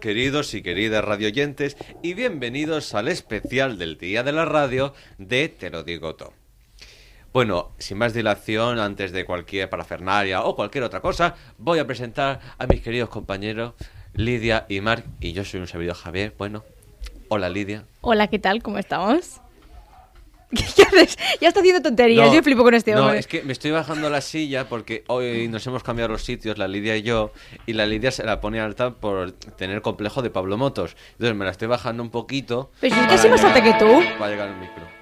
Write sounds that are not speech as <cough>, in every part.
Queridos y queridas radioyentes y bienvenidos al especial del Día de la Radio de Te lo digo todo. Bueno, sin más dilación, antes de cualquier parafernalia o cualquier otra cosa, voy a presentar a mis queridos compañeros Lidia y Marc y yo soy un servidor Javier. Bueno, hola Lidia. Hola, ¿qué tal? ¿Cómo estamos? <laughs> ¿Qué haces? Ya está haciendo tonterías, No, yo flipo con este No, hombre. es que me estoy bajando la silla porque hoy nos hemos cambiado los sitios, la Lidia y yo, y la Lidia se la pone alta por tener complejo de Pablo Motos. Entonces me la estoy bajando un poquito. Pero si es para casi más alta que tú. Va a llegar el micro.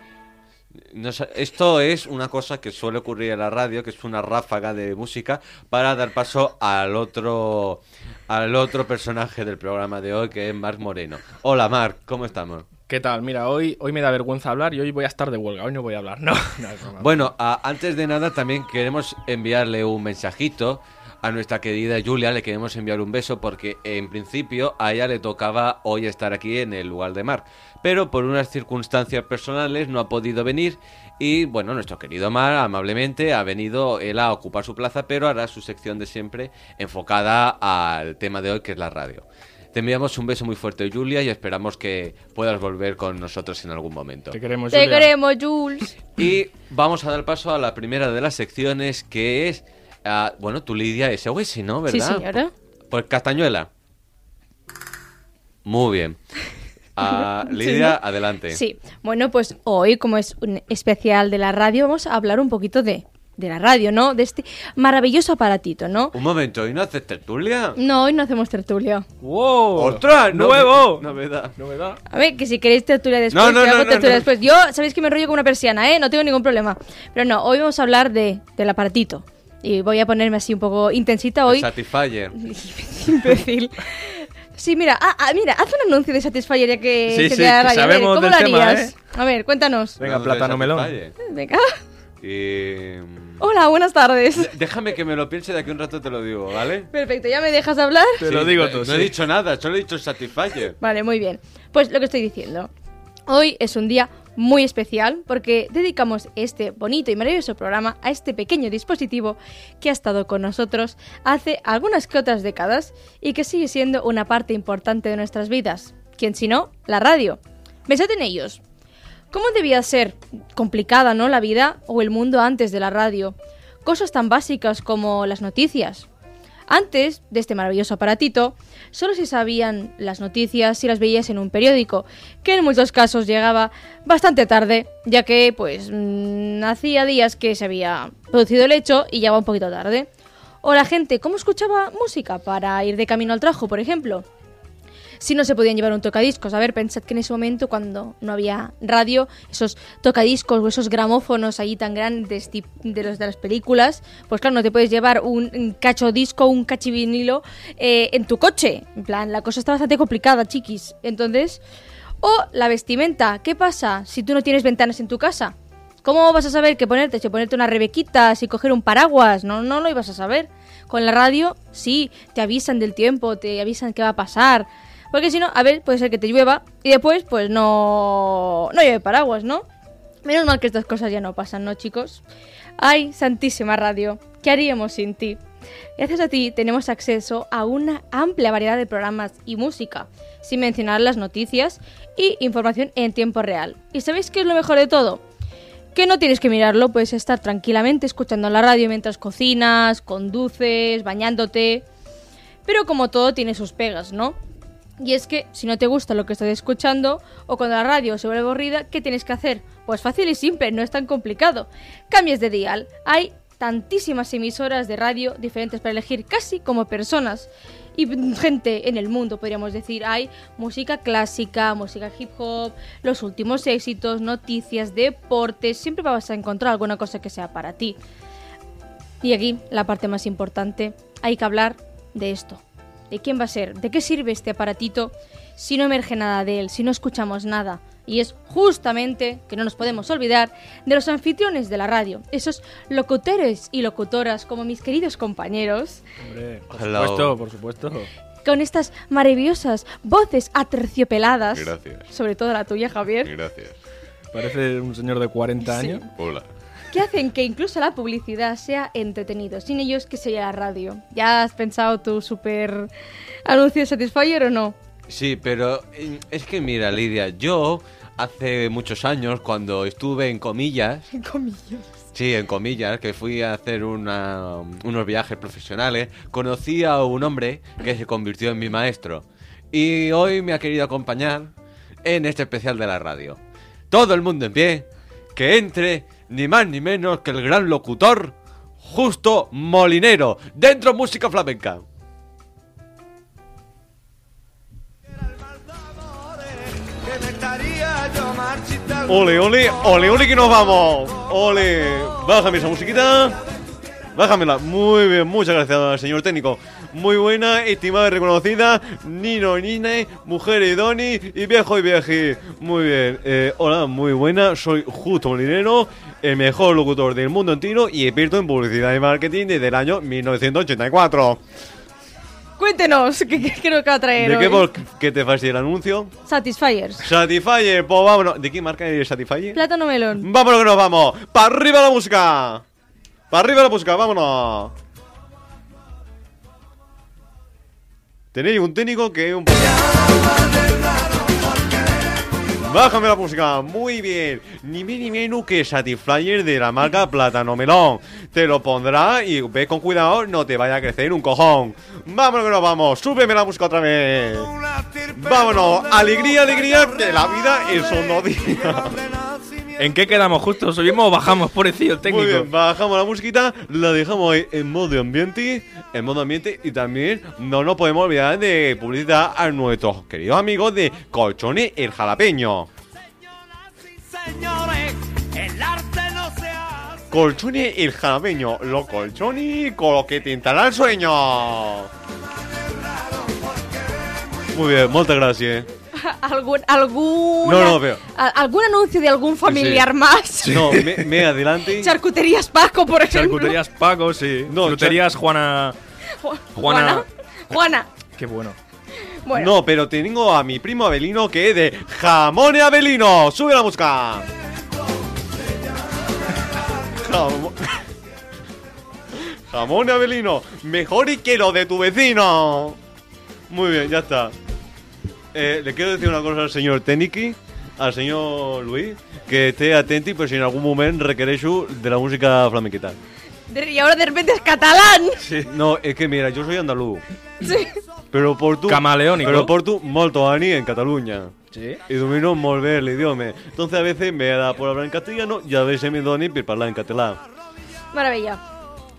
No esto es una cosa que suele ocurrir en la radio, que es una ráfaga de música para dar paso al otro al otro personaje del programa de hoy, que es Marc Moreno. Hola Marc, ¿cómo estamos? ¿Qué tal? Mira, hoy, hoy me da vergüenza hablar y hoy voy a estar de huelga. Hoy no voy a hablar. No. <laughs> Bueno, a- antes de nada también queremos enviarle un mensajito a nuestra querida Julia, le queremos enviar un beso porque en principio a ella le tocaba hoy estar aquí en el lugar de Mar, pero por unas circunstancias personales no ha podido venir y bueno, nuestro querido Mar amablemente ha venido él a ocupar su plaza, pero hará su sección de siempre enfocada al tema de hoy que es la radio. Te enviamos un beso muy fuerte, Julia, y esperamos que puedas volver con nosotros en algún momento. Te queremos, Te Julia. queremos, Jules. Y vamos a dar paso a la primera de las secciones que es, ah, bueno, tu Lidia SOS, ¿no? Sí, ¿Verdad? señora. Pues Castañuela. Muy bien. Ah, <laughs> Lidia, adelante. Sí, bueno, pues hoy, como es un especial de la radio, vamos a hablar un poquito de, de la radio, ¿no? De este maravilloso aparatito, ¿no? Un momento, ¿y no haces tertulia? No, hoy no hacemos tertulia. ¡Wow! ¡Ostras! no- ¡Nuevo! Novedad. Novedad. A ver, que si queréis tertulia después, No, no, yo no, hago no, tertulia no. después. Yo, sabéis que me enrollo con una persiana, ¿eh? No tengo ningún problema. Pero no, hoy vamos a hablar de, del aparatito. Y voy a ponerme así un poco intensita hoy. Satisfyer. <laughs> Imbécil. Sí, mira, ah, ah, mira, haz un anuncio de Satisfyer ya que Sí, se sí, te da que radio. A ver, sabemos ¿Cómo del lo tema, harías? ¿eh? A ver, cuéntanos. Venga, plátano melón. Venga. Y... Hola, buenas tardes. Déjame que me lo piense de aquí un rato te lo digo, ¿vale? Perfecto, ¿ya me dejas hablar? Te lo digo tú, No sí. he dicho nada, solo he dicho Satisfyer. Vale, muy bien. Pues lo que estoy diciendo. Hoy es un día muy especial porque dedicamos este bonito y maravilloso programa a este pequeño dispositivo que ha estado con nosotros hace algunas que otras décadas y que sigue siendo una parte importante de nuestras vidas. ¿Quién si no? La radio. Pensad en ellos. ¿Cómo debía ser complicada, no, la vida o el mundo antes de la radio? Cosas tan básicas como las noticias, antes de este maravilloso aparatito, solo se sabían las noticias si las veías en un periódico, que en muchos casos llegaba bastante tarde, ya que pues mm, hacía días que se había producido el hecho y ya va un poquito tarde. O la gente, ¿cómo escuchaba música para ir de camino al trabajo, por ejemplo? Si no se podían llevar un tocadiscos. A ver, pensad que en ese momento, cuando no había radio, esos tocadiscos o esos gramófonos ahí tan grandes de los de las películas, pues claro, no te puedes llevar un, cacho disco, un cachivinilo eh, en tu coche. En plan, la cosa está bastante complicada, chiquis. Entonces, o la vestimenta. ¿Qué pasa si tú no tienes ventanas en tu casa? ¿Cómo vas a saber qué ponerte? Si ponerte una rebequita, si coger un paraguas, no, no lo ibas a saber. Con la radio, sí, te avisan del tiempo, te avisan qué va a pasar. Porque si no, a ver, puede ser que te llueva y después, pues no, no lleve paraguas, ¿no? Menos mal que estas cosas ya no pasan, ¿no, chicos? Ay, santísima radio, ¿qué haríamos sin ti? Gracias a ti tenemos acceso a una amplia variedad de programas y música, sin mencionar las noticias y información en tiempo real. ¿Y sabéis qué es lo mejor de todo? Que no tienes que mirarlo, puedes estar tranquilamente escuchando la radio mientras cocinas, conduces, bañándote. Pero como todo tiene sus pegas, ¿no? Y es que si no te gusta lo que estás escuchando o cuando la radio se vuelve aburrida, ¿qué tienes que hacer? Pues fácil y simple, no es tan complicado. Cambies de dial. Hay tantísimas emisoras de radio diferentes para elegir, casi como personas y gente en el mundo, podríamos decir. Hay música clásica, música hip hop, los últimos éxitos, noticias, deportes. Siempre vas a encontrar alguna cosa que sea para ti. Y aquí, la parte más importante, hay que hablar de esto. ¿De quién va a ser? ¿De qué sirve este aparatito si no emerge nada de él, si no escuchamos nada? Y es justamente, que no nos podemos olvidar, de los anfitriones de la radio, esos locutores y locutoras como mis queridos compañeros, Hombre, por Hello. supuesto, por supuesto. con estas maravillosas voces aterciopeladas. Gracias. Sobre todo la tuya, Javier. Gracias. Parece un señor de 40 Sí. años. Hola. Que hacen que incluso la publicidad sea entretenido. Sin ellos, ¿qué sería la radio? ¿Ya has pensado tu super anuncio de Satisfyer o no? Sí, pero eh, es que mira, Lidia, yo hace muchos años, cuando estuve en comillas, Comillas. sí, en comillas, que fui a hacer una- unos viajes profesionales, conocí a un hombre que se convirtió en mi maestro. Y hoy me ha querido acompañar en este especial de la radio. Todo el mundo en pie, que entre ni más ni menos que el gran locutor, Justo Molinero, dentro música flamenca. Ole, ole, ole, ole que nos vamos. Ole. Bájame esa musiquita. Bájamela. Muy bien, muchas gracias, señor técnico. Muy buena, estimada y reconocida. Nino, Nine, mujer y Doni y viejo y vieji. Muy bien. Eh, hola, muy buena. Soy Justo Molinero, el mejor locutor del mundo entero y experto en publicidad y marketing desde el año 1984. Cuéntenos, ¿qué, qué creo que va a traer ¿De qué, por qué te fascina el anuncio? Satisfiers. Satisfyer, pues vámonos. ¿De qué marca es Satisfyer? Plátano melón. Vámonos que nos vamos. ¡Para arriba la música! ¡Para arriba la música! ¡Vámonos! Tenéis un técnico que un... Bájame la música, muy bien. Ni más ni menos que Satisfyer de la marca Plátano Melón. Te lo pondrá y ve con cuidado, no te vaya a crecer un cojón. Vámonos que nos vamos, súbeme la música otra vez. Vámonos, de alegría, alegría, que la vida es un ¿En qué quedamos? ¿Justo subimos o bajamos? Pobrecillo el Muy técnico. bien, bajamos la musiquita, la dejamos ahí en modo ambiente, en modo ambiente y también no nos podemos olvidar de publicidad a nuestros queridos amigos de Colchones el Jalapeño. Señores, el arte no se hace. Colchones el Jalapeño, los colchones con los que te el sueño. Muy bien, muchas gracias. <laughs> ¿Algún, algún, No, no, pero- ¿Algún anuncio de algún familiar más? No, me, me <laughs> adelante. Charcuterías Paco, por ejemplo. Charcuterías Paco, sí. No, Juana. Ju- Juana. Juana. Juana. Qué bueno. Bueno, No, pero tengo a mi primo Abelino que es de Jamón y Abelino. Sube la música. Jamón. <laughs> Jamón y Abelino. Mejor y que lo de tu vecino. Muy bien, ya está. Eh, le quiero decir una cosa al señor Teniki, al señor Luis, que esté atento por si en algún momento requeréis de la música flamenquita. de- y ahora de repente es catalán. No, es que mira, yo soy andaluz. Sí. Però porto... Camaleónico. Pero porto molto años en Cataluña. Sí. Y domino molt bé l'idioma. Entonces a veces me da por hablar en castellano y a veces me doni per parlar en catalán. Maravilla.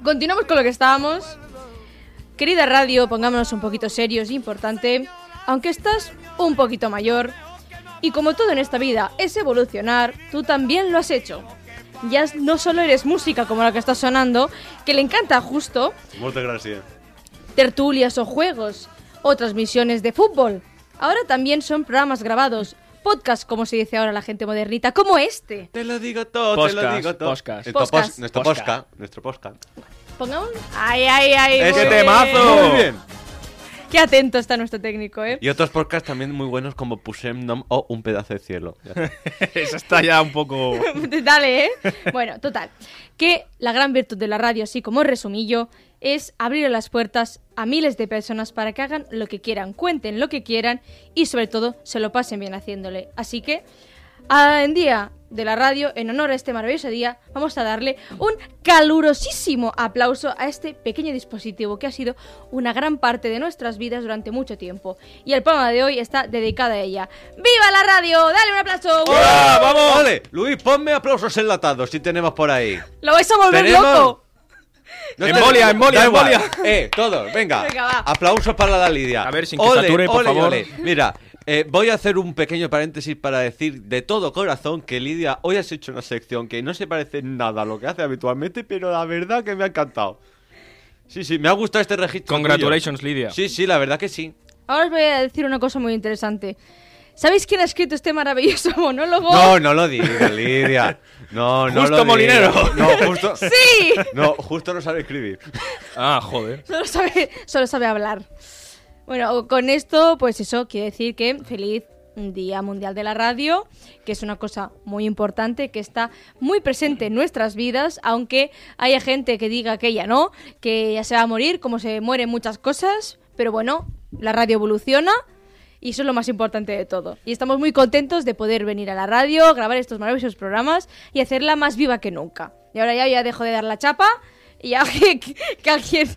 Continuamos con lo que estábamos. Querida radio, pongámonos un poquito serios y importante. Aunque estás un poquito mayor, y como todo en esta vida es evolucionar, tú también lo has hecho. Ya no solo eres música como la que está sonando, que le encanta justo, Moltes gràcies. tertulias o juegos, o transmisiones de fútbol. Ahora también son programas grabados, podcast como se dice ahora la gente modernita, como este. Te lo digo todo, te lo Podcast, digo todo. podcast. Nuestro pos- Podcast. Nuestro Podcast. podcast. Nuestro podcast. Pongamos... ¡Ay, ay, ay! ¡Ese muy temazo! bien. Muy bien. Qué atento está nuestro técnico, ¿eh? Y otros podcasts también muy buenos como Pusem Nom o Un pedazo de cielo. <laughs> Eso está ya un poco. <laughs> Dale, ¿eh? Bueno, total. Que la gran virtud de la radio, así como resumillo, es abrir las puertas a miles de personas para que hagan lo que quieran, cuenten lo que quieran y sobre todo se lo pasen bien haciéndole. Así que, a- en día de la radio, en honor a este maravilloso día, vamos a darle un calurosísimo aplauso a este pequeño dispositivo que ha sido una gran parte de nuestras vidas durante mucho tiempo. Y el programa de hoy está dedicado a ella. ¡Viva la radio! ¡Dale un aplauso! ¡Hola, vamos! Vale, Luis, ponme aplausos enlatados si tenemos por ahí. ¡Lo vais a volver ¿Tenemos? loco! No Embolia, embolia, embolia. Eh, todos, venga. Venga, va. Aplausos para la Lidia. A ver, sin que sature, por favor. ole. Mira, eh, voy a hacer un pequeño paréntesis para decir de todo corazón que Lidia, hoy has hecho una sección que no se parece nada a lo que hace habitualmente, pero la verdad que me ha encantado. Sí, sí, me ha gustado este registro. Congratulations, tuyo. Lidia. Sí, sí, la verdad que sí. Ahora os voy a decir una cosa muy interesante. ¿Sabéis quién ha escrito este maravilloso <laughs> monólogo? No, no lo digas, Lidia. No, no Justo lo. Molinero. No, justo. <laughs> ¡Sí! No, justo no sabe escribir. Ah, joder. Solo sabe, solo sabe hablar. Bueno, con esto, pues eso, quiere decir que feliz Día Mundial de la Radio, que es una cosa muy importante, que está muy presente en nuestras vidas, aunque haya gente que diga que ya no, que ya se va a morir, como se mueren muchas cosas, pero bueno, la radio evoluciona y eso es lo más importante de todo. Y estamos muy contentos de poder venir a la radio, grabar estos maravillosos programas y hacerla más viva que nunca. Y ahora ya, ya dejo de dar la chapa y ya que, alguien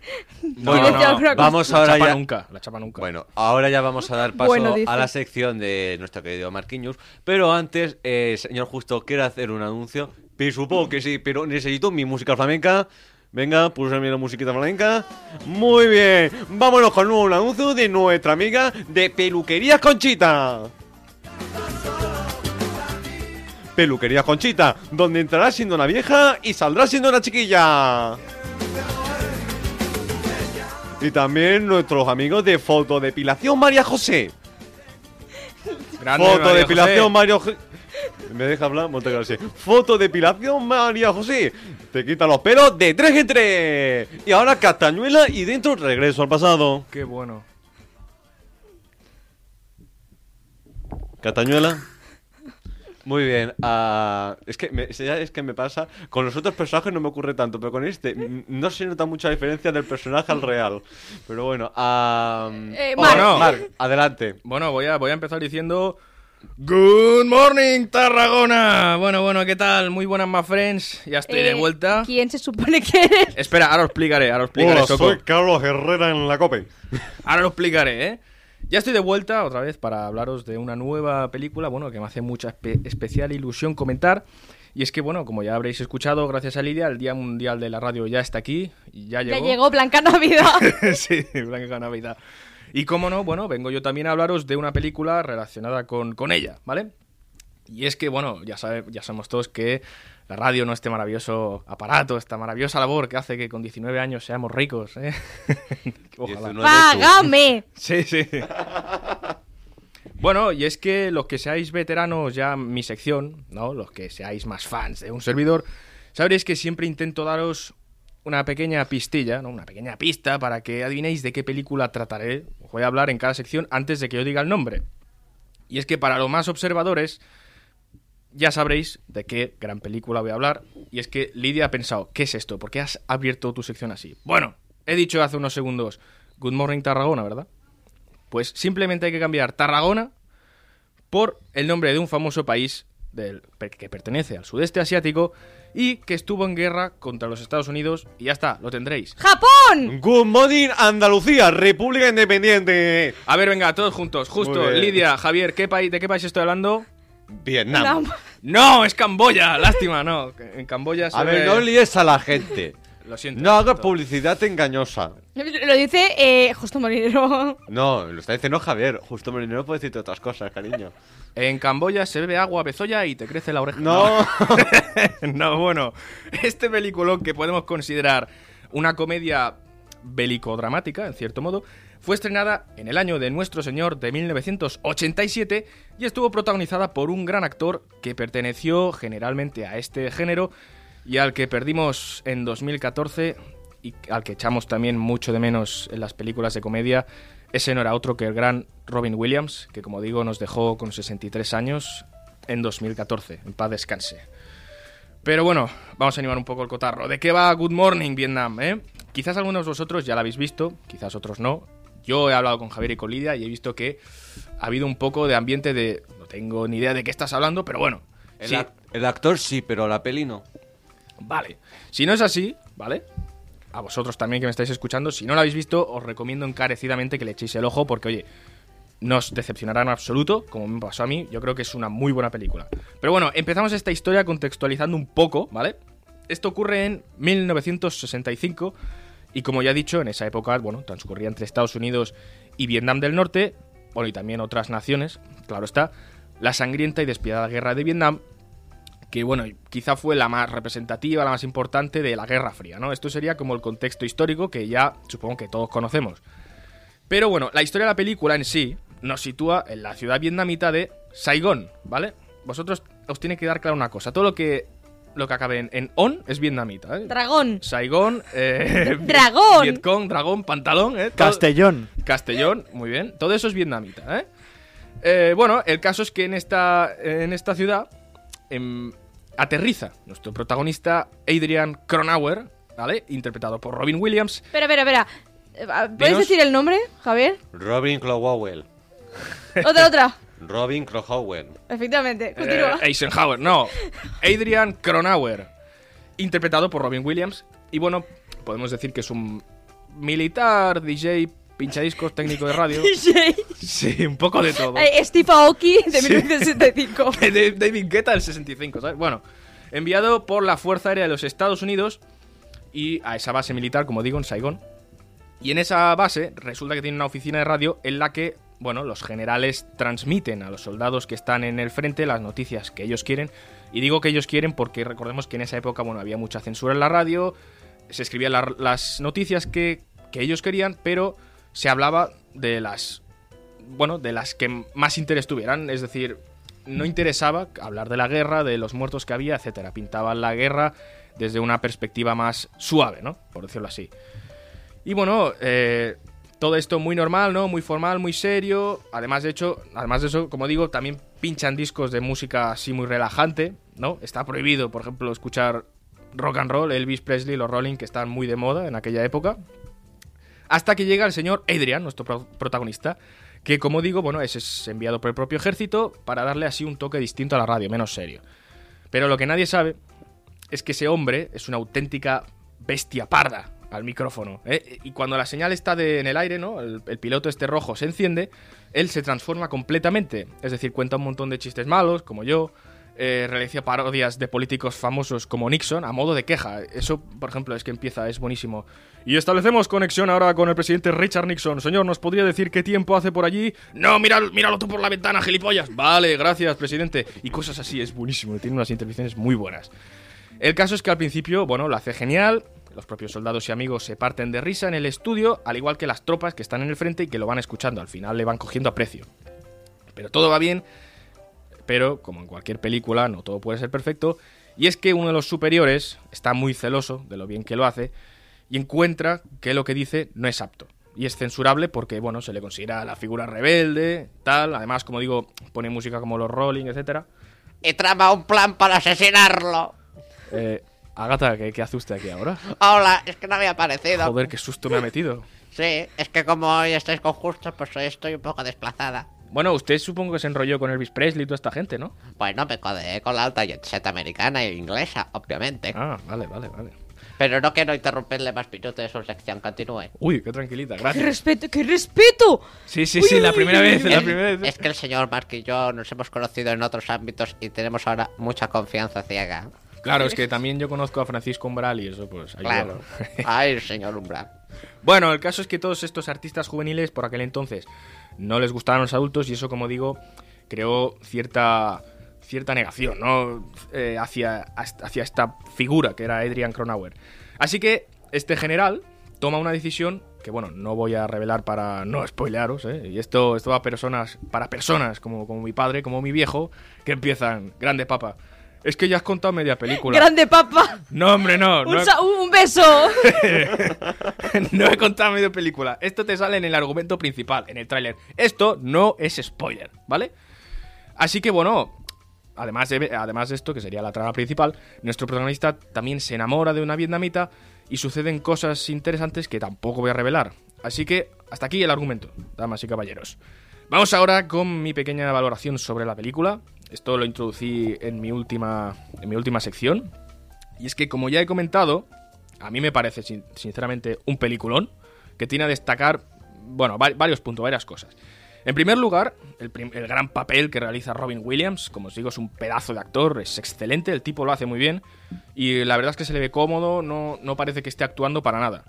No, quiere no, decir alguna cosa. vamos La ahora chapa ya. nunca, la chapa nunca. Bueno, ahora ya vamos a dar paso Bueno, a la sección de nuestro querido Marquinhos. Pero antes, eh, señor Justo, ¿quiere hacer un anuncio? Supongo que sí, pero necesito mi música flamenca. Venga, pulsarme la musiquita flamenca. Muy bien, vámonos con un anuncio de nuestra amiga de Peluquería Conchita. Peluquería Conchita, donde entrarás siendo una vieja y saldrás siendo una chiquilla. Y también nuestros amigos de Fotodepilación María José. Grande, Fotodepilación. María José. ¿Me deja hablar? Gracias. Fotodepilación María José. Te quita los pelos de tres en tres. Y ahora Castañuela y dentro regreso al pasado. Qué bueno. Castañuela. Muy bien. ah, es, que me, es que me pasa. Con los otros personajes no me ocurre tanto, pero con este no se nota mucha diferencia del personaje al real. Pero bueno. ah, Eh, oh, no, Marc, adelante. Bueno, voy a, voy a empezar diciendo... Good morning, Tarragona. Bueno, bueno, ¿qué tal? Muy buenas, my friends. Ya estoy de Eh, vuelta. ¿Quién se supone que eres? Espera, ahora os explicaré, ahora os explicaré, Hola, Soco. soy Carlos Herrera en la COPE. Ahora lo explicaré, ¿eh? Ya estoy de vuelta otra vez para hablaros de una nueva película, bueno, que me hace mucha espe- especial ilusión comentar. Y es que, bueno, como ya habréis escuchado, gracias a Lidia, el Día Mundial de la Radio ya está aquí. Y ya llegó. Ya llegó Blanca Navidad. <laughs> sí, Blanca Navidad. Y cómo no, bueno, vengo yo también a hablaros de una película relacionada con, con ella, ¿vale? Y es que, bueno, ya, sabe, ya sabemos todos que la radio no este maravilloso aparato, esta maravillosa labor que hace que con 19 años seamos ricos, ¿eh? <laughs> Ojalá. 19 tú. ¡Págame! Sí, sí. Bueno, y es que los que seáis veteranos ya en mi sección, ¿no? Los que seáis más fans de un servidor, sabréis que siempre intento daros una pequeña pistilla, ¿no? Una pequeña pista para que adivinéis de qué película trataré. Os voy a hablar en cada sección antes de que yo diga el nombre. Y es que para los más observadores, ya sabréis de qué gran película voy a hablar. Y es que Lidia ha pensado, ¿qué es esto? ¿Por qué has abierto tu sección así? Bueno, he dicho hace unos segundos, Good Morning Tarragona, ¿verdad? Pues simplemente hay que cambiar Tarragona por el nombre de un famoso país del, que pertenece al sudeste asiático y que estuvo en guerra contra los Estados Unidos y ya está, lo tendréis. ¡Japón! Good morning, Andalucía, República Independiente. A ver, venga, todos juntos, justo. Lidia, Javier, ¿qué país, ¿de qué país estoy hablando? Vietnam. No. No, es Camboya, lástima, no. En Camboya se A ver, ve- no líes a la gente. <laughs> Lo siento. No hagas publicidad engañosa. Lo dice eh, Justo Molinero. <laughs> No, lo está diciendo Javier. Justo Molinero puede decirte otras cosas, cariño. En Camboya se bebe agua bezoya y te crece la oreja. No. <laughs> no, bueno, este peliculón que podemos considerar una comedia bélico-dramática, en cierto modo, fue estrenada en el año de Nuestro Señor de 1987 y estuvo protagonizada por un gran actor que perteneció generalmente a este género y al que perdimos en 2014 y al que echamos también mucho de menos en las películas de comedia. Ese no era otro que el gran Robin Williams, que como digo nos dejó con 63 años en 2014. En paz descanse. Pero bueno, vamos a animar un poco el cotarro. ¿De qué va Good Morning Vietnam? Eh? Quizás algunos de vosotros ya la habéis visto, quizás otros no. Yo he hablado con Javier y con Lidia y he visto que ha habido un poco de ambiente de... No tengo ni idea de qué estás hablando, pero bueno. El, sí, el actor sí, pero la peli no. Vale. Si no es así, ¿vale? A vosotros también que me estáis escuchando, si no la habéis visto, os recomiendo encarecidamente que le echéis el ojo porque, oye, no os decepcionará en absoluto, como me pasó a mí. Yo creo que es una muy buena película. Pero bueno, empezamos esta historia contextualizando un poco, ¿vale? Esto ocurre en 1965 y como ya he dicho, en esa época, bueno, transcurría entre Estados Unidos y Vietnam del Norte, bueno, y también otras naciones, claro está, la sangrienta y despiadada guerra de Vietnam que bueno, quizá fue la más representativa, la más importante de la Guerra Fría, ¿no? Esto sería como el contexto histórico que ya supongo que todos conocemos. Pero bueno, la historia de la película en sí nos sitúa en la ciudad vietnamita de Saigón, ¿vale? Vosotros os tiene que dar claro una cosa, todo lo que lo que acabe en, en on es vietnamita, ¿eh? Dragón. Saigón, eh, <laughs> Dragón. Vietcong, dragón, pantalón, ¿eh? Todo- Castellón. Castellón, muy bien. Todo eso es vietnamita, ¿eh? Eh, bueno, el caso es que en esta, en esta ciudad em, aterriza nuestro protagonista Adrian Cronauer, ¿vale? Interpretado por Robin Williams. Espera, espera, espera. Eh, ¿Puedes Dinos. decir el nombre, Javier? Robin Crowell. Otra, otra. Robin Crowell. Efectivamente. Continúa. Eh, Eisenhower, no. <laughs> Adrian Cronauer, interpretado por Robin Williams. Y bueno, podemos decir que es un militar, DJ, pinchadiscos, técnico de radio. <laughs> DJ. Sí, un poco de todo. Eh, Steve Aoki de Sí. 1965. <laughs> de David Guetta del 65, ¿sabes? Bueno, enviado por la Fuerza Aérea de los Estados Unidos y a esa base militar, como digo, en Saigón. Y en esa base resulta que tiene una oficina de radio en la que, bueno, los generales transmiten a los soldados que están en el frente las noticias que ellos quieren. Y digo que ellos quieren porque recordemos que en esa época, bueno, había mucha censura en la radio, se escribían la- las noticias que, que ellos querían, pero se hablaba de las bueno, de las que más interés tuvieran, es decir, no interesaba hablar de la guerra, de los muertos que había, etcétera. Pintaban la guerra desde una perspectiva más suave, ¿no? Por decirlo así. Y bueno, eh, todo esto muy normal, ¿no? Muy formal, muy serio. Además de hecho, además de eso, como digo, también pinchan discos de música así muy relajante, ¿no? Está prohibido, por ejemplo, escuchar rock and roll, Elvis Presley, los Rolling, que estaban muy de moda en aquella época. Hasta que llega el señor Adrian, nuestro pro- protagonista, que como digo, bueno, es enviado por el propio ejército para darle así un toque distinto a la radio, menos serio. Pero lo que nadie sabe es que ese hombre es una auténtica bestia parda al micrófono. ¿eh? Y cuando la señal está en el aire, ¿no? El, piloto este rojo se enciende, él se transforma completamente. Es decir, cuenta un montón de chistes malos, como yo. eh, realiza parodias de políticos famosos como Nixon a modo de queja. Eso, por ejemplo, es que empieza, es buenísimo. Y establecemos conexión ahora con el presidente Richard Nixon. Señor, ¿nos podría decir qué tiempo hace por allí? No, mira, míralo tú por la ventana, gilipollas. Vale, gracias, presidente. Y cosas así, es buenísimo. Tiene unas intervenciones muy buenas. El caso es que al principio, bueno, lo hace genial. Los propios soldados y amigos se parten de risa en el estudio, al igual que las tropas que están en el frente y que lo van escuchando. Al final le van cogiendo aprecio. Pero todo va bien, pero como en cualquier película, no todo puede ser perfecto. Y es que uno de los superiores está muy celoso de lo bien que lo hace y encuentra que lo que dice no es apto. Y es censurable porque, bueno, se le considera la figura rebelde, tal. Además, como digo, pone música como los Rolling, etcétera. y trama un plan para asesinarlo. Eh, Agata, ¿qué, qué hace usted aquí ahora? Hola, es que no había aparecido. Joder, qué susto me ha metido. Sí, es que como hoy estáis con justos, pues hoy estoy un poco desplazada. Bueno, usted supongo que se enrolló con Elvis Presley y toda esta gente, ¿no? Bueno, me codeé con la alta jet set americana e inglesa, obviamente. Ah, vale, vale, vale. Pero no quiero interrumpirle más minutos de su sección, continúe. Uy, qué tranquilita, ¡Qué gracias. respeto, qué respeto! Sí, sí, sí, la primera vez, la Es, primera vez. es que el señor Mark y yo nos hemos conocido en otros ámbitos y tenemos ahora mucha confianza ciega. Claro, es que también yo conozco a Francisco Umbral y eso pues ayuda. Claro. Ay, <laughs> señor Umbral. Bueno, el caso es que todos estos artistas juveniles por aquel entonces no les gustaban los adultos y eso, como digo, creó cierta cierta negación, ¿no? Eh, hacia, hacia esta figura que era Adrian Cronauer. Así que este general toma una decisión que, bueno, no voy a revelar para no spoilearos, ¿eh? Y esto, esto va a personas, para personas como, como mi padre, como mi viejo, que empiezan, grande papa. Es que ya has contado media película. ¡Grande papa! No, hombre, no. Un, no he- sa- un beso! <laughs> no he contado medio película. Esto te sale en el argumento principal, en el tráiler. Esto no es spoiler, ¿vale? Así que bueno, además de, además de esto, que sería la trama principal, nuestro protagonista también se enamora de una vietnamita y suceden cosas interesantes que tampoco voy a revelar. Así que hasta aquí el argumento, damas y caballeros. Vamos ahora con mi pequeña valoración sobre la película. Esto lo introducí en mi última, en mi última sección. Y es que, como ya he comentado, a mí me parece sin- sinceramente un peliculón que tiene a destacar, bueno, va- varios puntos, varias cosas. En primer lugar, el gran papel que realiza Robin Williams, como os digo, es un pedazo de actor, es excelente, el tipo lo hace muy bien y la verdad es que se le ve cómodo, no, no parece que esté actuando para nada.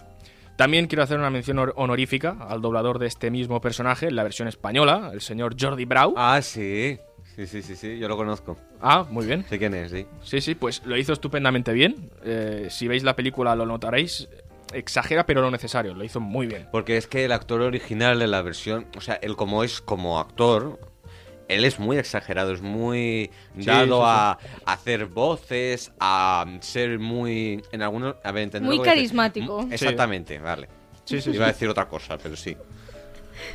También quiero hacer una mención honorífica al doblador de este mismo personaje en la versión española, el señor Jordi Brau. Ah, sí. Sí, sí, sí, sí, yo lo conozco. Ah, muy bien. Sé quién es, sí. Sí, sí, pues lo hizo estupendamente bien. Eh, si veis la película lo notaréis. Exagera, pero lo necesario. Lo hizo muy bien. Porque es que el actor original de la versión, o sea, él como es como actor, él es muy exagerado, es muy Sí, dado sí, sí. a hacer voces, a ser muy, en algunos, a ver, Muy a carismático. Exactamente, vale. Sí, sí, Iba sí. a decir otra cosa, pero sí.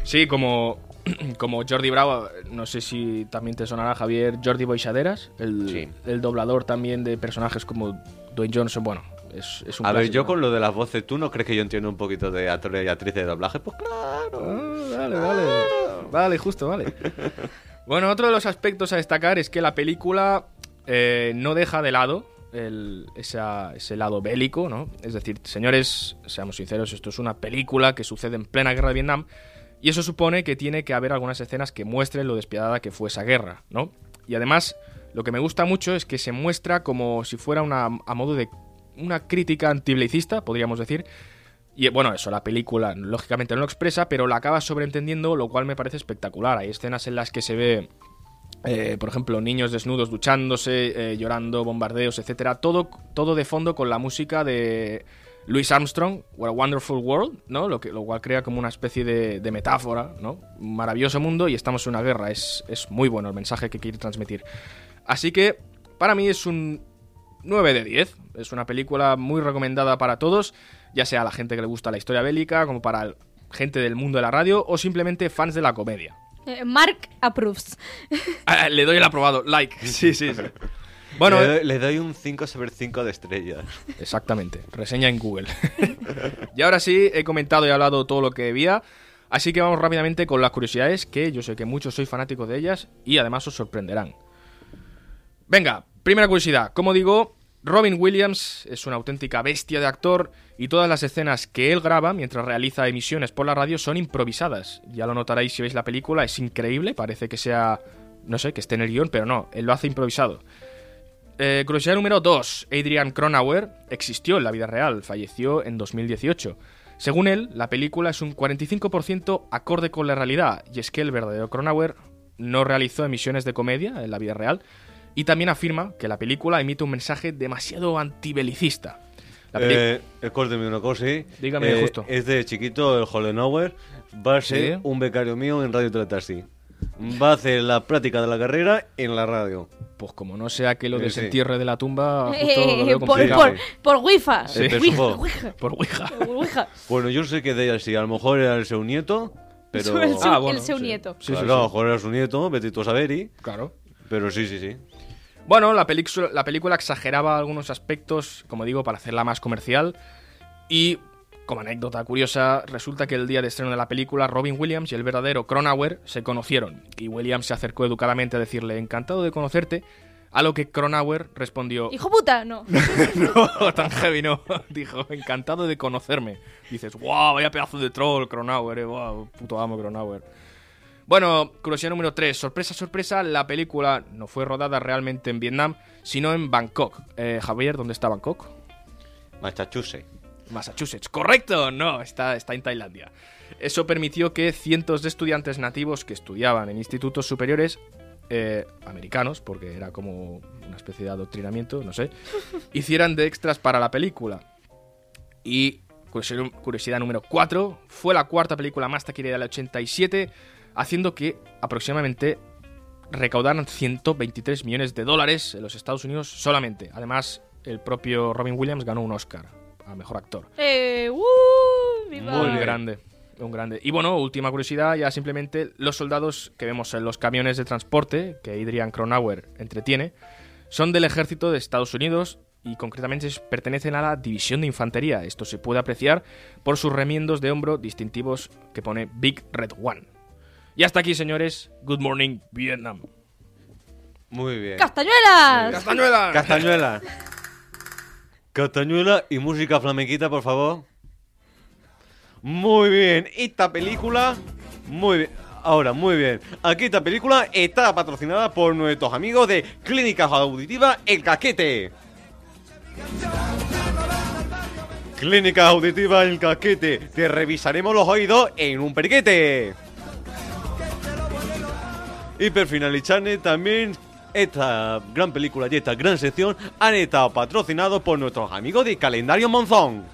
Sí, como, <clears throat> como Jordi Bravo, no sé si también te sonará Javier, Jordi Boixaderas, el, Sí. el doblador también de personajes como Dwayne Johnson, bueno, es, es un A ver, clásico. yo con lo de las voces, ¿tú no crees que yo entiendo un poquito de actores y actrices de doblaje? Pues claro. Ah, vale, vale. Vale, justo, vale. Bueno, otro de los aspectos a destacar es que la película eh, no deja de lado el- esa- ese lado bélico, ¿no? Es decir, señores, seamos sinceros, esto es una película que sucede en plena guerra de Vietnam y eso supone que tiene que haber algunas escenas que muestren lo despiadada que fue esa guerra, ¿no? Y además, lo que me gusta mucho es que se muestra como si fuera una, a modo de una crítica antiblicista, podríamos decir, y bueno, eso, la película lógicamente no lo expresa, pero la acaba sobreentendiendo, lo cual me parece espectacular. Hay escenas en las que se ve, eh, por ejemplo, niños desnudos duchándose, eh, llorando, bombardeos, etcétera. Todo, todo de fondo con la música de Louis Armstrong, What a Wonderful World, ¿no? Lo, que, lo cual crea como una especie de, de metáfora, ¿no? Un maravilloso mundo y estamos en una guerra. Es, es muy bueno el mensaje que quiere transmitir. Así que, para mí es un 9 de 10. Es una película muy recomendada para todos, ya sea a la gente que le gusta la historia bélica, como para el- gente del mundo de la radio o simplemente fans de la comedia. Eh, Mark approves. Ah, le doy el aprobado, like. <laughs> Sí, sí, sí. Bueno, le, doy, le doy un 5 sobre 5 de estrellas. exactamente, reseña en Google. <laughs> y ahora sí, he comentado y hablado todo lo que debía, así que vamos rápidamente con las curiosidades, que yo sé que muchos sois fanáticos de ellas y además os sorprenderán. Venga, primera curiosidad. Como digo, Robin Williams es una auténtica bestia de actor y todas las escenas que él graba mientras realiza emisiones por la radio son improvisadas. Ya lo notaréis si veis la película, es increíble, parece que sea, no sé, que esté en el guion, pero no, él lo hace improvisado. Eh, número 2. Adrian Cronauer existió en la vida real, falleció en 2018. Según él, la película es un 45% acorde con la realidad, y es que el verdadero Cronauer no realizó emisiones de comedia en la vida real, y también afirma que la película emite un mensaje demasiado antibelicista. Eh, una cosa, ¿sí? Dígame, Eh, justo. Es de chiquito, el Hollenauer. Va a ser Sí. un becario mío en Radio Teletaxi. Va a hacer la práctica de la carrera en la radio. Pues como no sea que lo Sí, sí. desentierre de la tumba, <laughs> justo Eh, lo veo por, por, por. Sí. Por Ouija. Wi-Fi. Bueno, yo sé que de ella sí, a lo mejor era el seu nieto, pero... <laughs> El seu- Ah, bueno, el seu sí. nieto. Sí, sí, claro, sí. a lo mejor era su nieto, Betito Saveri, Claro. Pero sí, sí, sí. Bueno, la, película- la película exageraba algunos aspectos, como digo, para hacerla más comercial. Y, como anécdota curiosa, resulta que el día de estreno de la película, Robin Williams y el verdadero Cronauer se conocieron. Y Williams se acercó educadamente a decirle, encantado de conocerte. A lo que Cronauer respondió, Hijo puta, no. <laughs> no, tan heavy no. <laughs> Dijo, encantado de conocerme. Dices, wow, vaya pedazo de troll, Cronauer, eh, wow, puto amo Cronauer. Bueno, curiosidad número 3. Sorpresa, sorpresa, la película no fue rodada realmente en Vietnam, sino en Bangkok. Eh, Javier, ¿dónde está Bangkok? Massachusetts. Massachusetts. ¿Correcto? No, está, está en Tailandia. Eso permitió que cientos de estudiantes nativos que estudiaban en institutos superiores eh, americanos, porque era como una especie de adoctrinamiento, no sé, <laughs> hicieran de extras para la película. Y curiosidad, número 4, fue la cuarta película más taquillera del 87, haciendo que aproximadamente recaudaran 123 millones de dólares en los Estados Unidos solamente. Además, el propio Robin Williams ganó un Oscar a mejor actor. Eh, uh, viva. Muy grande, un grande. Y bueno, última curiosidad, ya simplemente los soldados que vemos en los camiones de transporte que Adrian Cronauer entretiene son del ejército de Estados Unidos y concretamente pertenecen a la división de infantería. Esto se puede apreciar por sus remiendos de hombro distintivos que pone Big Red One. Y hasta aquí, señores. Good morning, Vietnam. Muy bien. ¡Castañuelas! ¡Castañuela! Castañuela. Castañuela y música flamenquita, por favor. Muy bien. Esta película. Muy bien. Ahora, muy bien. Aquí esta película está patrocinada por nuestros amigos de Clínica Auditiva El Casquete. Clínica Auditiva El Casquete. Te revisaremos los oídos en un periquete. Y per finalizar también esta gran película y esta gran sección han estado patrocinados por nuestros amigos de Calendario Monzón.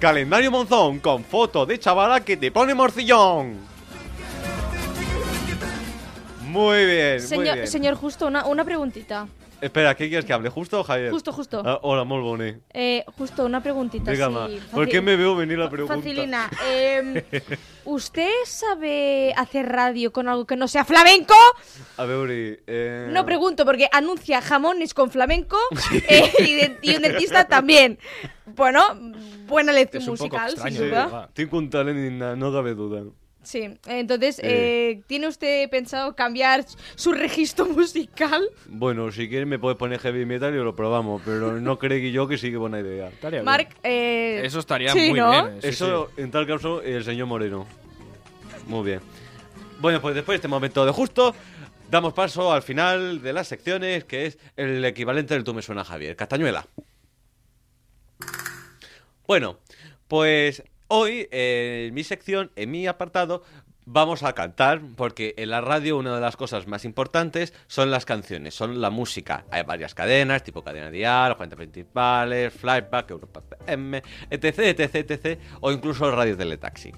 Calendario Monzón con fotos de chavala que te pone morcillón. Muy bien, muy Señor, bien. señor Justo, una, una preguntita. Espera, ¿qué quieres que hable? ¿Justo o Javier? Justo, justo. Ah, hola, molt boné. Eh, justo una preguntita. Más. fácil- ¿Por qué me veo venir la pregunta? Facilina. Eh, <laughs> ¿Usted sabe hacer radio con algo que no sea flamenco? A veure... Eh... No pregunto porque anuncia jamones con flamenco <laughs> eh, y, de- y un dentista también. Bueno, buena lección musical, extraño, sin Sí, duda. tinc un talent inna, no cabe duda. Sí, entonces, Eh. eh, ¿tiene usted pensado cambiar su registro <laughs> musical? Bueno, si quieres me puedes poner heavy metal y lo probamos, pero no creo yo que sí que buena idea. Estaría. Marc, eh, Eso estaría sí, muy ¿no? bien. sí, Eso, en tal caso, el señor Moreno. Muy bien. Bueno, pues después de este momento de justo, damos paso al final de las secciones, que es el equivalente del Tú me suena Javier. Castañuela. Bueno, pues hoy en mi sección, en mi apartado, vamos a cantar, porque en la radio una de las cosas más importantes son las canciones, son la música. Hay varias cadenas, tipo Cadena Dial, 40 Principales, Flyback, Europa FM, etc, etc, etc, o incluso Radio Teletaxi.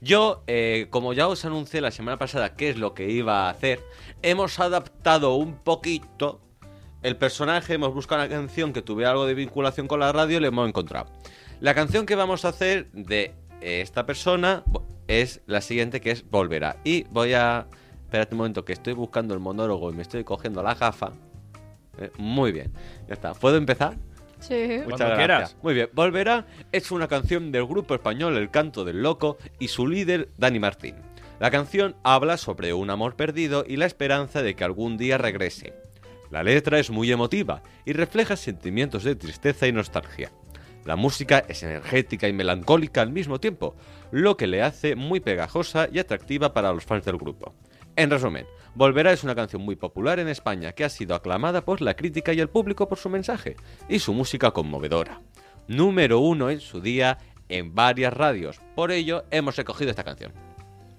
Yo, eh, como ya os anuncié la semana pasada qué es lo que iba a hacer, hemos adaptado un poquito el personaje, hemos buscado una canción que tuviera algo de vinculación con la radio y le hemos encontrado. La canción que vamos a hacer de eh, esta persona es la siguiente, que es Volverá. Y voy a... Espérate un momento, que estoy buscando el monólogo y me estoy cogiendo la gafa. Eh, muy bien, ya está. ¿Puedo empezar? Sí. Muchas Cuando gracias. quieras. Muy bien, Volverá es una canción del grupo español El Canto del Loco y su líder Dani Martín. La canción habla sobre un amor perdido y la esperanza de que algún día regrese. La letra es muy emotiva y refleja sentimientos de tristeza y nostalgia. La música es energética y melancólica al mismo tiempo, lo que le hace muy pegajosa y atractiva para los fans del grupo. En resumen, Volverá es una canción muy popular en España que ha sido aclamada por la crítica y el público por su mensaje y su música conmovedora. Número uno en su día en varias radios. Por ello hemos recogido esta canción.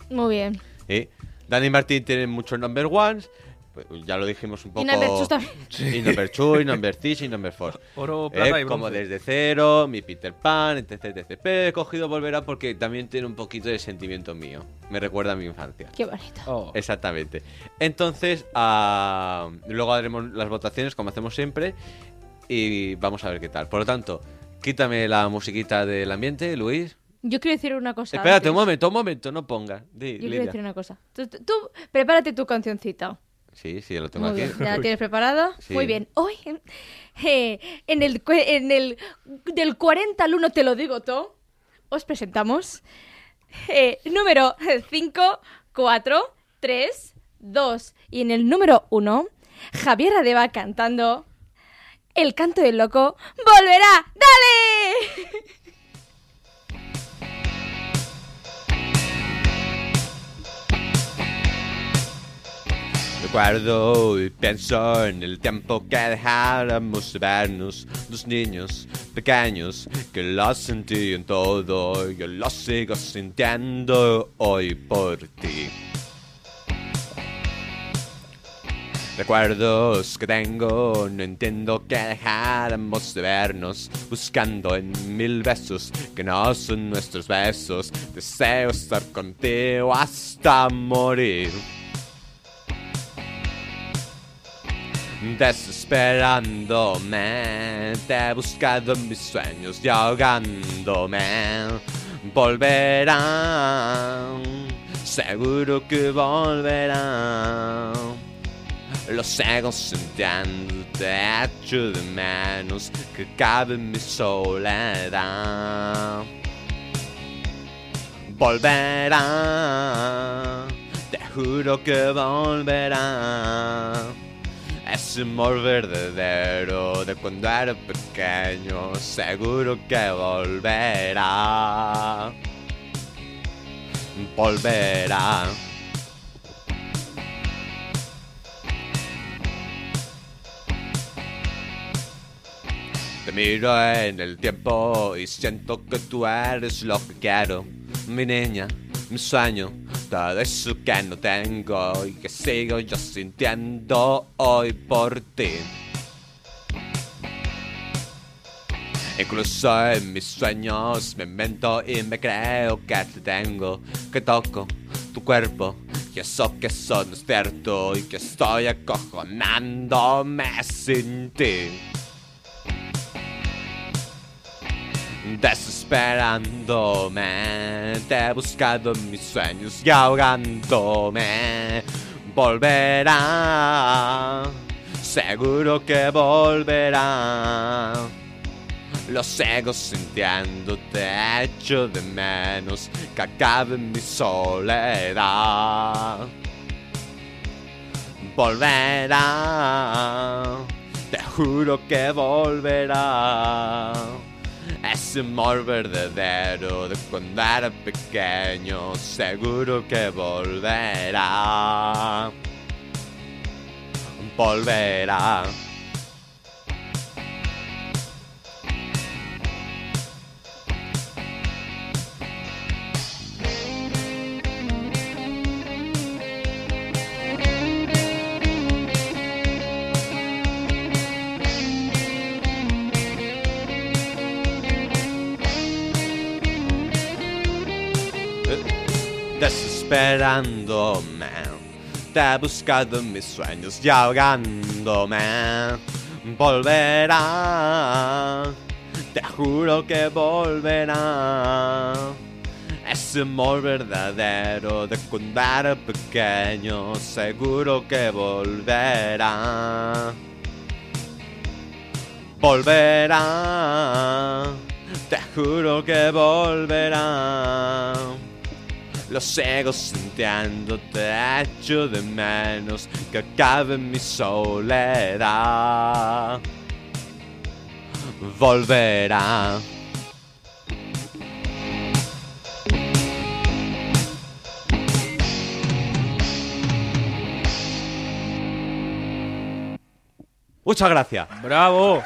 Muy bien. ¿eh? Dani Martín tiene muchos number ones. Pues, ya lo dijimos un poco. Y number también. <laughs> Y number two, y number three, y number four. Oro, Eh, plata y como desde cero, mi Peter Pan, etc, etc. Pero he cogido Volverá porque también tiene un poquito de sentimiento mío. Me recuerda a mi infancia. Qué bonito. Oh. Exactamente. Entonces, ah, luego haremos las votaciones como hacemos siempre y vamos a ver qué tal. Por lo tanto, quítame la musiquita del ambiente, Luis. Yo quiero decir una cosa. Espérate un antes. momento, un momento, no pongas. Di, Yo quiero decir una cosa. Tú, tú- tú prepárate tu cancioncita. Sí, sí, lo tengo Muy aquí. bien. ¿Ya la tienes <laughs> preparada? Sí. Muy bien. Hoy, eh, en el, en el del 40 al 1 te lo digo todo, os presentamos eh, número 5, 4, 3, 2 y en el número 1 Javier Adeba cantando El canto del loco volverá. ¡Dale! <laughs> Recuerdo y pienso en el tiempo que dejáramos de vernos, los niños pequeños que lo sentí en todo, yo lo sigo sintiendo hoy por ti. Recuerdos que tengo, no entiendo que dejáramos de vernos, buscando en mil besos que no son nuestros besos. Deseo estar contigo hasta morir. Desesperándome, te he buscado mis sueños y ahogándome. Volverán, seguro que volverán. Lo sigo sintiendo, te echo de menos que cabe en mi soledad. Volverá, te juro que volverá. Ese amor verdadero de cuando era pequeño, seguro que volverá. Volverá. Te miro en el tiempo y siento que tú eres lo que quiero. Mi niña, mi sueño, todo eso que no tengo y que sigo yo sintiendo hoy por ti. Incluso en mis sueños me invento y me creo que te tengo, que toco tu cuerpo, Y eso que eso no cierto y que estoy acojonándome sin ti. Desesperándome, te he buscado mis sueños y ahogándome. Volverá, seguro que volverá. Lo sigo sintiendo, te echo de menos que acabe mi soledad. Volverá, te juro que volverá. Ese amor verdadero de cuando era pequeño, seguro que volverá. Volverá. Desesperándome. Te he buscado en mis sueños y ahogándome. Volverá, te juro que volverá. Ese amor verdadero de cuando pequeño, seguro que volverá. Volverá, te juro que volverá. Lo sigo sintiendo, te echo de menos que acabe mi soledad. Volverá. Muchas gracias, ¡Bravo!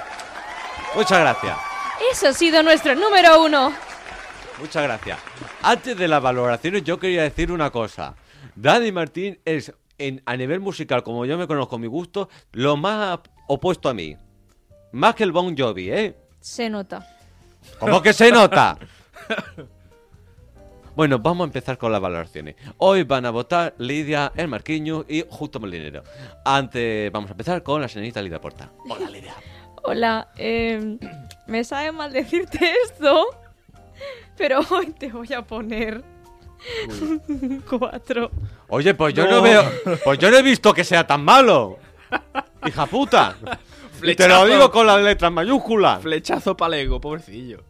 muchas gracias. Eso ha sido nuestro número uno. Muchas gracias. Antes de las valoraciones, yo quería decir una cosa. Dani Martín es, en, a nivel musical, como yo me conozco mi gusto, lo más opuesto a mí. Más que el Bon Jovi, ¿eh? Se nota. ¿Cómo que se nota? Bueno, vamos a empezar con las valoraciones. Hoy van a votar Lidia, el Marquiño y Justo Molinero. Antes, vamos a empezar con la señorita Lidia Porta. Hola, Lidia. Hola, eh, me sabe mal decirte <laughs> esto, <laughs> pero hoy te voy a poner un <laughs> cuatro. Oye, pues yo no. veo. Pues yo no he visto que sea tan malo. Hija puta. Y te lo digo con las letras mayúsculas. Flechazo palego, pobrecillo.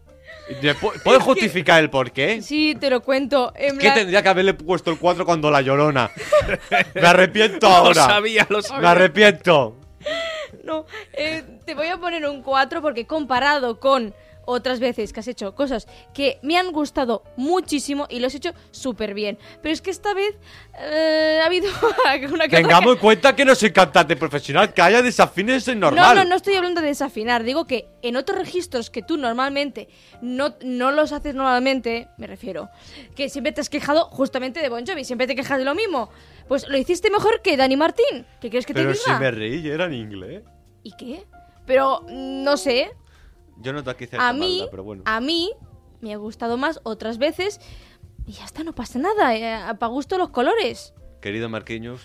¿Puedes justificar el por qué? Sí, te lo cuento. En Que plan- tendría que haberle puesto el 4 cuando la llorona. <laughs> Me arrepiento Lo ahora. sabía, lo Me sabía. arrepiento. No, eh, te voy a poner un 4 porque comparado con otras veces que has hecho cosas que me han gustado muchísimo y lo has hecho súper bien. Pero es que esta vez eh, ha habido <laughs> una que Tengamos en que- cuenta que no soy cantante profesional, que haya desafines es No, normal. no, no estoy hablando de desafinar. Digo que en otros registros que tú normalmente no, no los haces normalmente, me refiero, que siempre te has quejado justamente de Bon Jovi, siempre te quejas de lo mismo. Pues lo hiciste mejor que Dani Martín. ¿Qué quieres que te Pero diga? si me reí, y era en inglés. ¿Y qué? Pero mm, no sé, Yo no te aquí cierta a mí, maldad, pero bueno. a mí me ha gustado más otras veces y ya está, no pasa nada. para gusto los colores. Querido Marquinhos.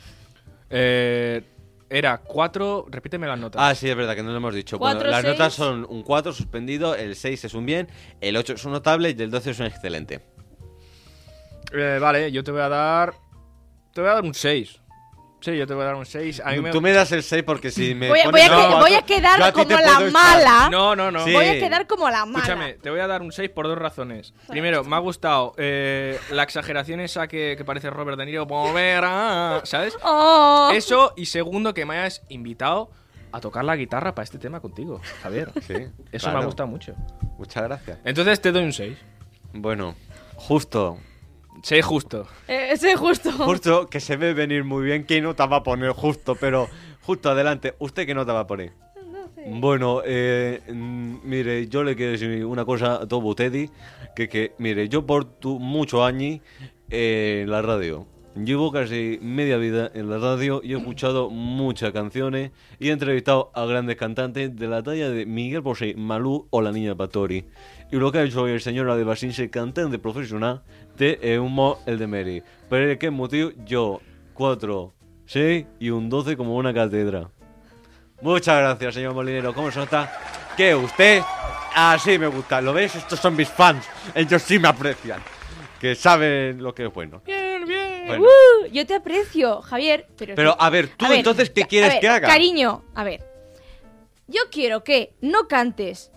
Eh, era 4. Repíteme las notas. Ah, sí, es verdad que no lo hemos dicho. Bueno, las seis. notas son un 4 suspendido, el 6 es un bien, el 8 es un notable y el 12 es un excelente. Eh, vale, yo te voy a dar. Te voy a dar un 6. Sí, yo te voy a dar un 6. A mí me... Tú me das el 6 porque si me. Voy a, pones voy a un que- cuatro, voy a quedar a como la mala. No, no, no. Sí. Voy a quedar como la mala. Escúchame, te voy a dar un 6 por dos razones. Primero, me ha gustado eh, la exageración esa que, que parece Robert De Niro. ¿Sabes? Oh. Eso, y segundo, que me hayas invitado a tocar la guitarra para este tema contigo, Javier. <laughs> Sí, Eso me ha gustado mucho. Muchas gracias. Entonces te doy un 6. Bueno, justo. 6 justo. Eh, sí, justo. Justo que se ve venir muy bien. ¿Qué nota va a poner justo? Pero justo adelante. ¿Usted qué nota va a poner? Bueno, eh, mm, mire, yo le quiero decir una cosa a todo Teddy, que, que, mire, yo por tu muchos años eh, en la radio, llevo casi media vida en la radio y he escuchado muchas canciones y he entrevistado a grandes cantantes de la talla de Miguel Bosé, Malú o la niña Pastori. Y lo que ha hecho hoy el señor Adebasinse, cantante profesional de eh, Humo el de Mary. Pero ¿qué motivo? Yo 4, 6 y un 12 como una catedra. Muchas gracias, señor Molinero. ¿Cómo se nota? Que usted así me gusta. ¿Lo ves? Estos son mis fans. Ellos sí me aprecian. Que saben lo que es bueno. Bien. Bueno. Uh, yo te aprecio, Javier. Pero, Pero, a ver, tú A ver, entonces, ¿qué quieres ver, que haga? Cariño, a ver. Yo quiero que no cantes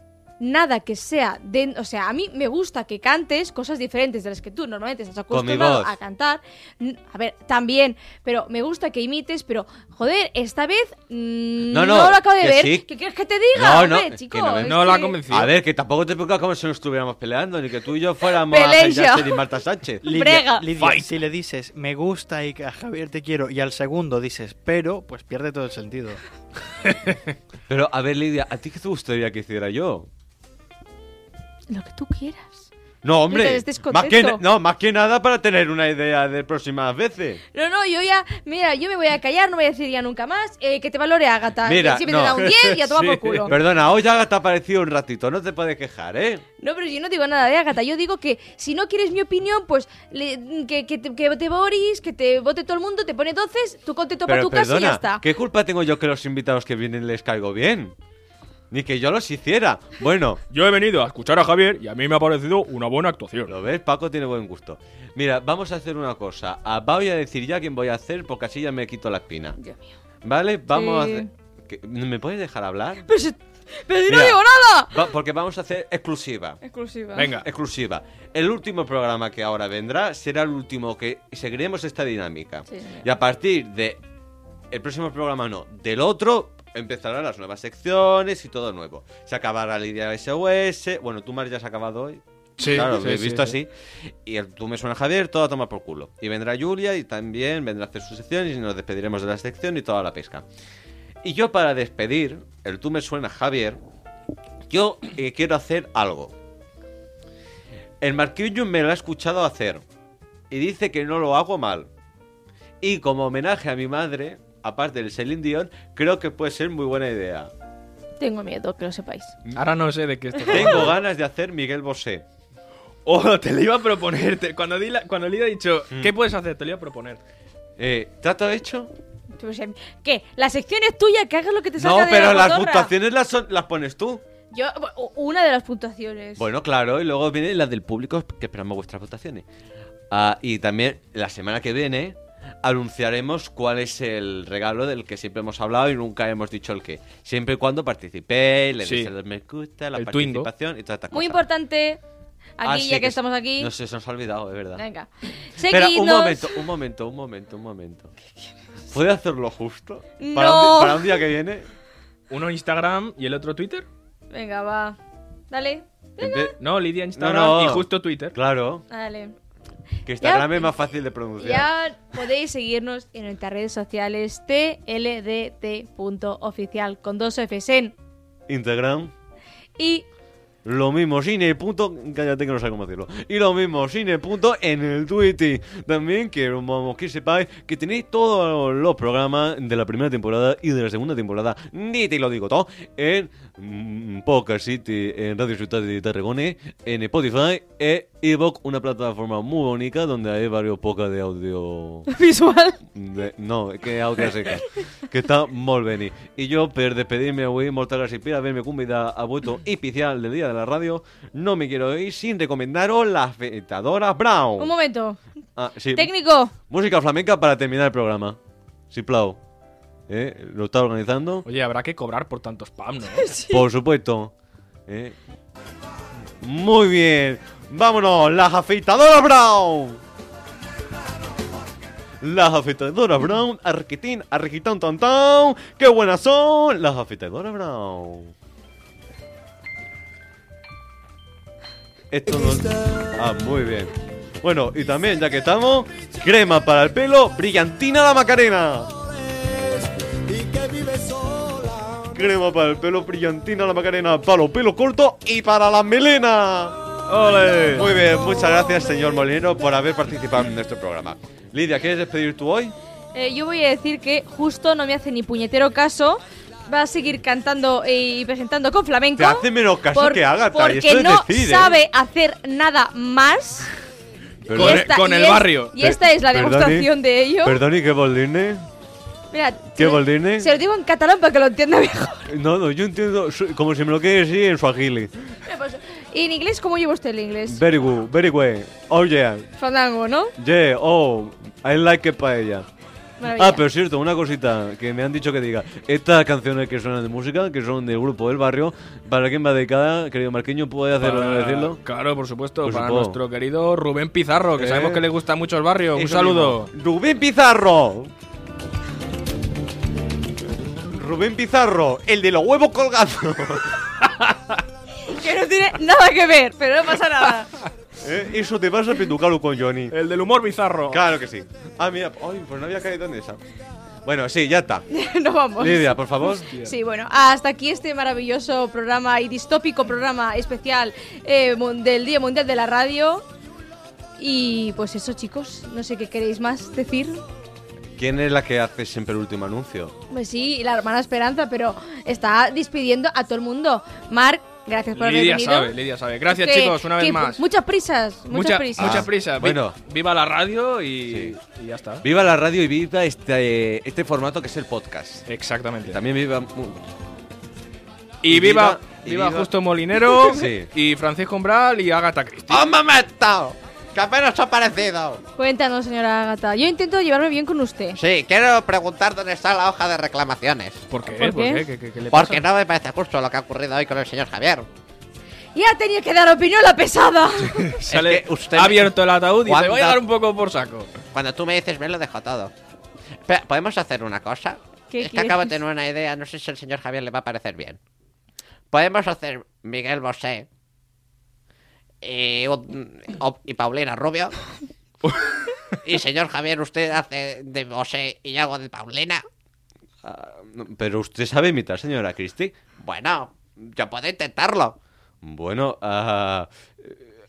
nada que sea de, o sea, a mí me gusta que cantes cosas diferentes de las que tú normalmente estás acostumbrado a cantar. A ver, también, pero me gusta que imites, pero joder, esta vez mm, No, no, lo acabo de que ver. sí. ¿Qué quieres que te diga? No, no, Hombre, que chico, no es No la ha convencido. A ver, que tampoco te preocupa como si no estuviéramos peleando, ni que tú y yo fuéramos a y Marta Sánchez. <laughs> Brega. Lidia, Lidia, si le dices me gusta y que a Javier te quiero y al segundo dices pero, pues pierde todo el sentido. <laughs> Pero, a ver, Lidia, ¿a ti qué te gustaría que hiciera yo? Lo que tú quieras. No, hombre, más que, no, más que nada para tener una idea de próximas veces. No, no, yo ya, mira, yo me voy a callar, no voy a decir ya nunca más. eh, que te valore Agatha. Mira, si me no. te da un 10 y a tomar <laughs> Sí. por culo. Perdona, hoy ya te ha parecido un ratito, no te puedes quejar, ¿eh? No, pero yo no digo nada de Agatha. Yo digo que si no quieres mi opinión, pues le- que, que, te- que vote Boris, que te vote todo el mundo, te pone 12, tú contento para tu casa y ya perdona, está. ¿qué culpa tengo yo que los invitados que vienen les caigo bien? Ni que yo los hiciera. Bueno, <laughs> Yo he venido a escuchar a Javier y a mí me ha parecido una buena actuación. ¿Lo ves? Paco tiene buen gusto. Mira, vamos a hacer una cosa. Ah, voy a decir ya quién voy a hacer porque así ya me quito la espina. Dios mío. ¿Vale? Vamos Sí. a hacer... ¿Qué? ¿Me puedes dejar hablar? Pero, si- pero si no Mira. digo nada. Va- porque vamos a hacer exclusiva. Exclusiva. Venga. Exclusiva. El último programa que ahora vendrá será el último que seguiremos esta dinámica. Sí, señor. y a partir de el próximo programa no, del otro empezarán las nuevas secciones y todo nuevo. Se acabará Lidia SOS. Bueno, tú Mar ya has acabado hoy. Sí, claro, sí, lo he visto sí. así. Y el tú me suena Javier, todo a tomar por culo. Y vendrá Julia y también vendrá a hacer su sección y nos despediremos de la sección y toda la pesca. Y yo para despedir, el tú me suena Javier, yo eh, quiero hacer algo. El Marquillo me lo ha escuchado hacer y dice que no lo hago mal. Y como homenaje a mi madre, aparte del Celine Dion, creo que puede ser muy buena idea. Tengo miedo, que lo sepáis. Ahora no sé de qué esto. Tengo ganas de hacer Miguel Bosé. Oh, te lo iba a proponer. te- cuando, di la- cuando Lidia ha dicho, Mm. ¿qué puedes hacer? Te lo iba a proponer. Eh, ¿Trato hecho? ¿Qué? La sección es tuya, que hagas lo que te salga No, de pero la las cotorra. puntuaciones las, son- las pones tú. Yo, u- una de las puntuaciones. Bueno, claro, y luego viene la del público, que esperamos vuestras votaciones. Ah, y también la semana que viene anunciaremos cuál es el regalo del que siempre hemos hablado y nunca hemos dicho el qué. Siempre y cuando participéis, le Sí. deis el me gusta, la El Twingo. participación y todas estas Muy cosas. importante. Aquí, Ah, sí, ya que, estamos aquí. No sé, se nos ha olvidado, es verdad. Venga. Espera, un momento, un momento, un momento, un momento. ¿Puede hacerlo justo? No. ¿Para, un, di- para un día que viene? Uno Instagram y el otro Twitter. Venga, va. Dale. Empe- No, Lidia Instagram No, no. y justo Twitter. Claro, Dale. Que Instagram Ya- es más fácil de pronunciar. Ya podéis seguirnos en nuestras redes sociales tldt.oficial con dos Fs en Instagram. y Lo mismo, cine, punto. Cállate que no sé cómo decirlo. Y lo mismo, cine, punto en el Twitter. También quiero vamos, que sepáis que tenéis todos los programas de la primera temporada y de la segunda temporada. Ni te lo digo todo. En mm, Podcast City, en Radio Ciudad de Tarragona, en Spotify e Evox, una plataforma muy bonita donde hay varios podcasts de audio. <laughs> visual. De, no, que audio seca Que està molt bé I jo, per despedir-me avui, moltes gràcies per haver-me convidat a vuestro especial del Día de la Radio. No me quiero ir sin recomendaros la afeitadora Brown. Un momento. Ah, sí, Técnico. música flamenca para terminar el programa. Si plau. ¿Eh? Lo está organizando. Oye, habrá que cobrar por tanto spam, ¿no? <laughs> Por supuesto. ¿Eh? Muy bien. Vámonos, las afeitadoras Brown. Las afeitadoras Brown, arquitín, arquitán, tan, tan. ¡Qué buenas son! Las afeitadoras Brown. Esto no... Ah, muy bien. Bueno, y también, ya que estamos, crema para el pelo, brillantina la Macarena. Crema para el pelo, brillantina la Macarena, para los pelos cortos y para las melenas. ¡Ole! Muy bien, muchas gracias, señor Molinero, por haber participado en nuestro programa. Lidia, ¿quieres despedir tú hoy? Eh, yo voy a decir que justo no me hace ni puñetero caso. Va a seguir cantando y presentando con flamenco. Te hace menos caso por- que Agatha, y Porque esto es no decir, ¿eh? sabe hacer nada más. Pero- Con, Y el- esta- con y el es- barrio. Y esta es la Perdoni, demostración de ello. Perdoni, ¿qué vol dir-ne? Mira, ¿Qué dir-ne? Se lo digo en catalán para que lo entienda mejor. No, no, yo entiendo como si me lo quiere decir en suajili. Pues, ¿Y en inglés cómo lleva usted el inglés? Very good, very good. Oh yeah, Fandango, ¿no? yeah, oh, I like it paella. Maravilla. Ah, pero es cierto, una cosita que me han dicho que diga. Estas canciones que suenan de música, que son del grupo del barrio, ¿para quién va dedicada, querido Marqueño? ¿Puede hacerlo Para- decirlo? Claro, por supuesto. Por para supuesto. nuestro querido Rubén Pizarro, que Eh. sabemos que le gusta mucho el barrio. Un saludo. mismo. Rubén Pizarro. Rubén Pizarro, el de los huevos colgados. <laughs> Que no tiene nada que ver, pero no pasa nada. <laughs> Eh, Eso te pasa petucalo con Johnny. El del humor bizarro. Claro que sí. Ah, mira, ay, pues no había caído en esa. Bueno, sí, ya está. <laughs> no vamos. Lidia, por favor. Sí, bueno, hasta aquí este maravilloso programa y distópico programa especial eh, del Día Mundial de la Radio. Y pues eso, chicos, no sé qué queréis más decir. ¿Quién es la que hace siempre el último anuncio? Pues sí, la hermana Esperanza, pero está despidiendo a todo el mundo. Marc, gracias por haber Lidia venido. sabe, Lidia sabe. Gracias, Que- chicos, una vez que más. Muchas prisas, muchas Mucha, prisas. mucha Ah, prisa. Vi- bueno. Viva la radio y, y ya está. Viva la radio y viva este, este formato que es el podcast. Exactamente. También viva... mu- Y y viva, viva- y viva viva- Justo Molinero <laughs> Sí. y Francisco Umbral y Agatha Christie. ¡Un momento! ¡Que apenas ha aparecido! Cuéntanos, señora Agata. Yo intento llevarme bien con usted. Sí, quiero preguntar dónde está la hoja de reclamaciones. ¿Por qué? ¿Por ¿Por qué? qué? ¿Qué, qué- qué le pasa? Porque no me parece justo lo que ha ocurrido hoy con el señor Javier. Ya tenía que dar opinión la pesada. <laughs> Sale, Es que usted ha me- abierto el ataúd y ¿Cuánta- voy a dar un poco por saco. Cuando tú me dices bien, lo dejo todo. Espera, ¿podemos hacer una cosa? ¿Qué es que quieres? acabo de tener una idea, no sé si al señor Javier le va a parecer bien. Podemos hacer Miguel Bosé y, un- o- y Paulina Rubio. <laughs> y señor Javier, usted hace de Bosé y yo hago de Paulina. Ah, no, Pero usted sabe imitar, señora Christie. Bueno, yo puedo intentarlo. Bueno, eh,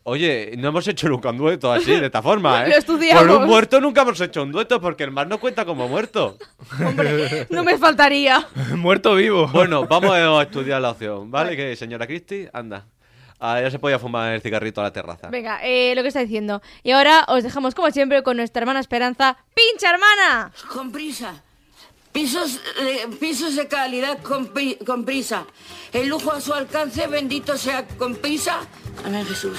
oye, no hemos hecho nunca un dueto así, de esta forma, <laughs> ¿eh? Lo estudiamos. Por un muerto nunca hemos hecho un dueto porque el mar no cuenta como muerto. <laughs> Hombre, no me faltaría. Muerto vivo. Bueno, vamos a estudiar la opción, ¿vale? Que señora Christie, anda. Ah, ya se podía fumar el cigarrito a la terraza. Venga, eh, lo que está diciendo. Y ahora os dejamos como siempre con nuestra hermana Esperanza. ¡Pincha, hermana! Con prisa. Pisos, eh, pisos de calidad con, con prisa. El lujo a su alcance, bendito sea con prisa. Amén Jesús.